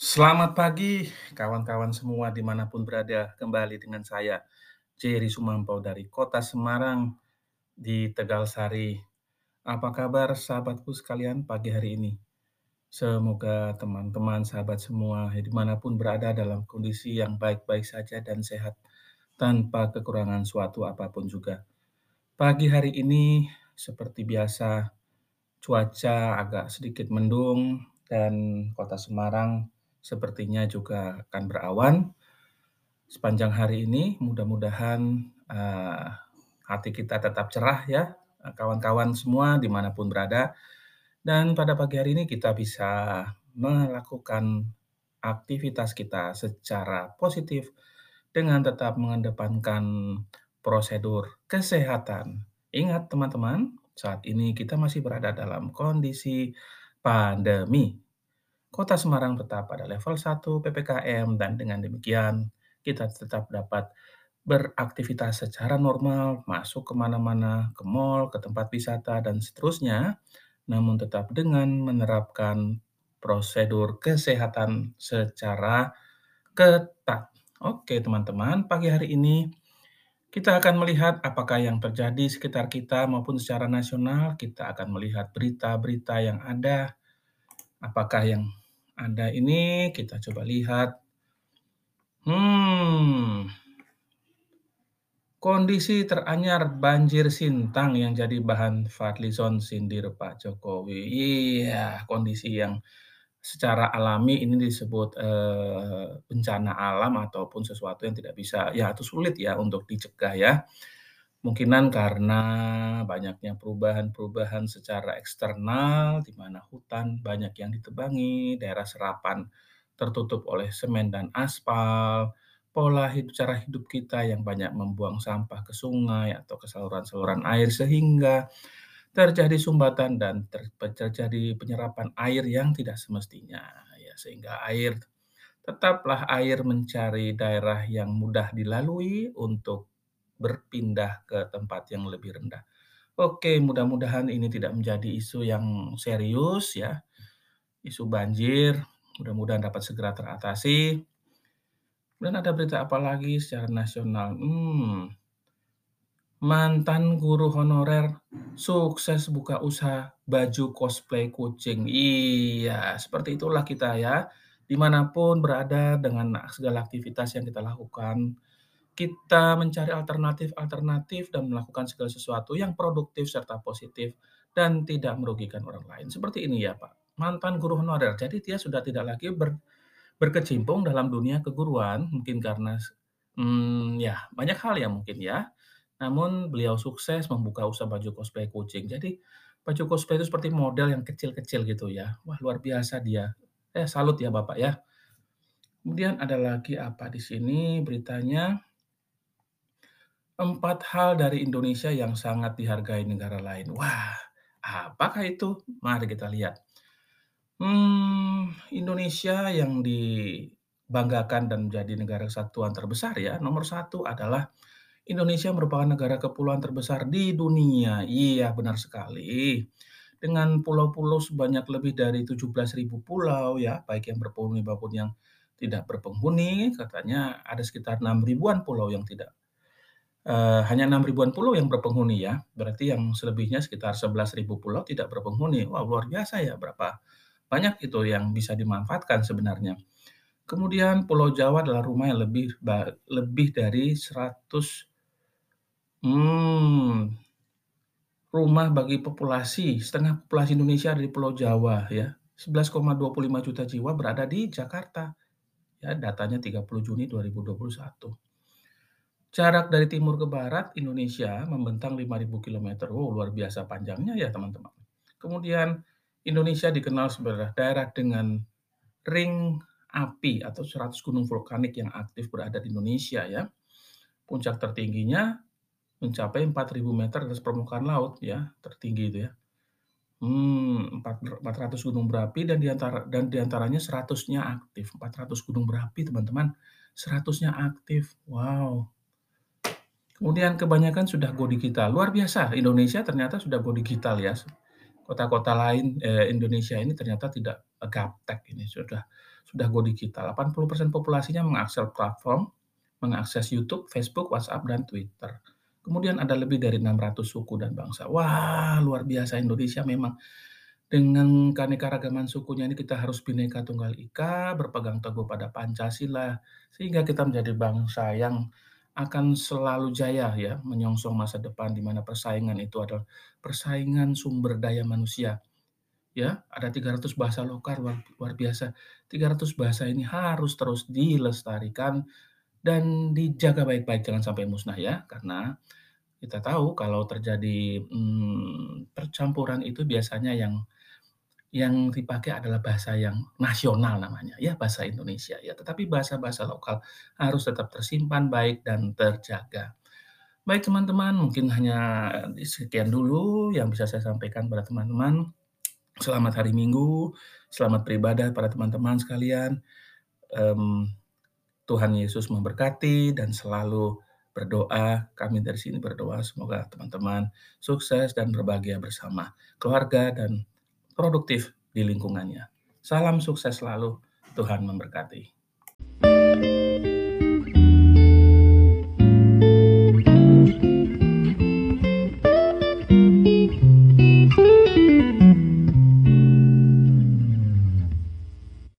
Selamat pagi kawan-kawan semua di mana pun berada, kembali dengan saya Jerry Sumantau dari kota Semarang di Tegalsari. Apa kabar sahabatku sekalian pagi hari ini? Semoga teman-teman, sahabat semua di mana pun berada dalam kondisi yang baik-baik saja dan sehat tanpa kekurangan suatu apa pun juga. Pagi hari ini seperti biasa cuaca agak sedikit mendung dan kota Semarang sepertinya juga akan berawan sepanjang hari ini. Mudah-mudahan uh, hati kita tetap cerah ya, kawan-kawan semua di mana pun berada. Dan pada pagi hari ini kita bisa melakukan aktivitas kita secara positif dengan tetap mengedepankan prosedur kesehatan. Ingat teman-teman, saat ini kita masih berada dalam kondisi pandemi Kota Semarang tetap pada level 1 PPKM dan dengan demikian kita tetap dapat beraktivitas secara normal, masuk ke mana-mana, ke mall, ke tempat wisata, dan seterusnya, namun tetap dengan menerapkan prosedur kesehatan secara ketat. Oke teman-teman, pagi hari ini kita akan melihat apakah yang terjadi sekitar kita maupun secara nasional. Kita akan melihat berita-berita yang ada, apakah yang ada ini, kita coba lihat. Hmm, kondisi teranyar banjir Sintang yang jadi bahan Fadlison sindir Pak Jokowi. Iya, kondisi yang secara alami ini disebut eh, bencana alam ataupun sesuatu yang tidak bisa ya itu sulit ya untuk dicegah ya. Mungkinan karena banyaknya perubahan-perubahan secara eksternal, di mana hutan banyak yang ditebangi, daerah serapan tertutup oleh semen dan aspal, pola hidup cara hidup kita yang banyak membuang sampah ke sungai atau ke saluran-saluran air sehingga terjadi sumbatan dan ter terjadi penyerapan air yang tidak semestinya ya sehingga air tetaplah air mencari daerah yang mudah dilalui untuk berpindah ke tempat yang lebih rendah. Oke, mudah-mudahan ini tidak menjadi isu yang serius ya. Isu banjir, mudah-mudahan dapat segera teratasi. Dan ada berita apa lagi secara nasional? Hmm, mantan guru honorer sukses buka usaha baju cosplay kucing. Iya, seperti itulah kita ya. Di mana pun berada dengan segala aktivitas yang kita lakukan, kita mencari alternatif-alternatif dan melakukan segala sesuatu yang produktif serta positif dan tidak merugikan orang lain. Seperti ini ya Pak, mantan guru honorer. Jadi dia sudah tidak lagi ber, berkecimpung dalam dunia keguruan, mungkin karena hmm, ya banyak hal ya mungkin ya. Namun beliau sukses membuka usaha baju cosplay kucing. Jadi baju cosplay itu seperti model yang kecil-kecil gitu ya. Wah luar biasa dia. Eh salut ya Bapak ya. Kemudian ada lagi apa di sini beritanya? Empat hal dari Indonesia yang sangat dihargai negara lain. Wah, apakah itu? Mari kita lihat. Hmm, Indonesia yang dibanggakan dan menjadi negara kesatuan terbesar ya, nomor satu adalah Indonesia merupakan negara kepulauan terbesar di dunia. Iya, benar sekali. Dengan pulau-pulau sebanyak lebih dari 17.000 pulau ya, baik yang berpenghuni maupun yang tidak berpenghuni, katanya ada sekitar 6 ribuan pulau yang tidak uh, hanya 6 ribuan pulau yang berpenghuni ya, berarti yang selebihnya sekitar 11 ribu pulau tidak berpenghuni. Wah, luar biasa ya, berapa banyak itu yang bisa dimanfaatkan sebenarnya. Kemudian Pulau Jawa adalah rumah yang lebih lebih dari 100 hmm, rumah bagi populasi, setengah populasi Indonesia ada di Pulau Jawa ya. 11,25 juta jiwa berada di Jakarta. Ya, datanya 30 Juni 2021. Jarak dari timur ke barat Indonesia membentang 5.000 km. Oh, luar biasa panjangnya ya teman-teman. Kemudian Indonesia dikenal sebagai daerah dengan ring api atau 100 gunung vulkanik yang aktif berada di Indonesia ya. Puncak tertingginya mencapai 4.000 meter atas permukaan laut ya, tertinggi itu ya. Hmm, 400 gunung berapi dan di antara dan di antaranya 100-nya aktif. 400 gunung berapi teman-teman, 100-nya aktif. Wow, Kemudian kebanyakan sudah go digital. Luar biasa, Indonesia ternyata sudah go digital ya. Kota-kota lain eh, Indonesia ini ternyata tidak gaptek ini sudah sudah go digital. 80% populasinya mengakses platform, mengakses YouTube, Facebook, WhatsApp, dan Twitter. Kemudian ada lebih dari 600 suku dan bangsa. Wah, luar biasa Indonesia memang. Dengan keanekaragaman sukunya ini kita harus Bhinneka Tunggal Ika, berpegang teguh pada Pancasila, sehingga kita menjadi bangsa yang akan selalu jaya ya, menyongsong masa depan di mana persaingan itu adalah persaingan sumber daya manusia. Ya, ada 300 bahasa lokal luar, luar biasa. 300 bahasa ini harus terus dilestarikan dan dijaga baik-baik jangan sampai musnah ya, karena kita tahu kalau terjadi hmm, percampuran itu biasanya yang yang dipakai adalah bahasa yang nasional namanya, ya bahasa Indonesia ya. Tetapi bahasa-bahasa lokal harus tetap tersimpan baik dan terjaga. Baik teman-teman, mungkin hanya sekian dulu yang bisa saya sampaikan pada teman-teman. Selamat hari Minggu, selamat beribadah pada teman-teman sekalian. Um, Tuhan Yesus memberkati dan selalu berdoa. Kami dari sini berdoa semoga teman-teman sukses dan berbahagia bersama keluarga dan produktif di lingkungannya. Salam sukses selalu, Tuhan memberkati.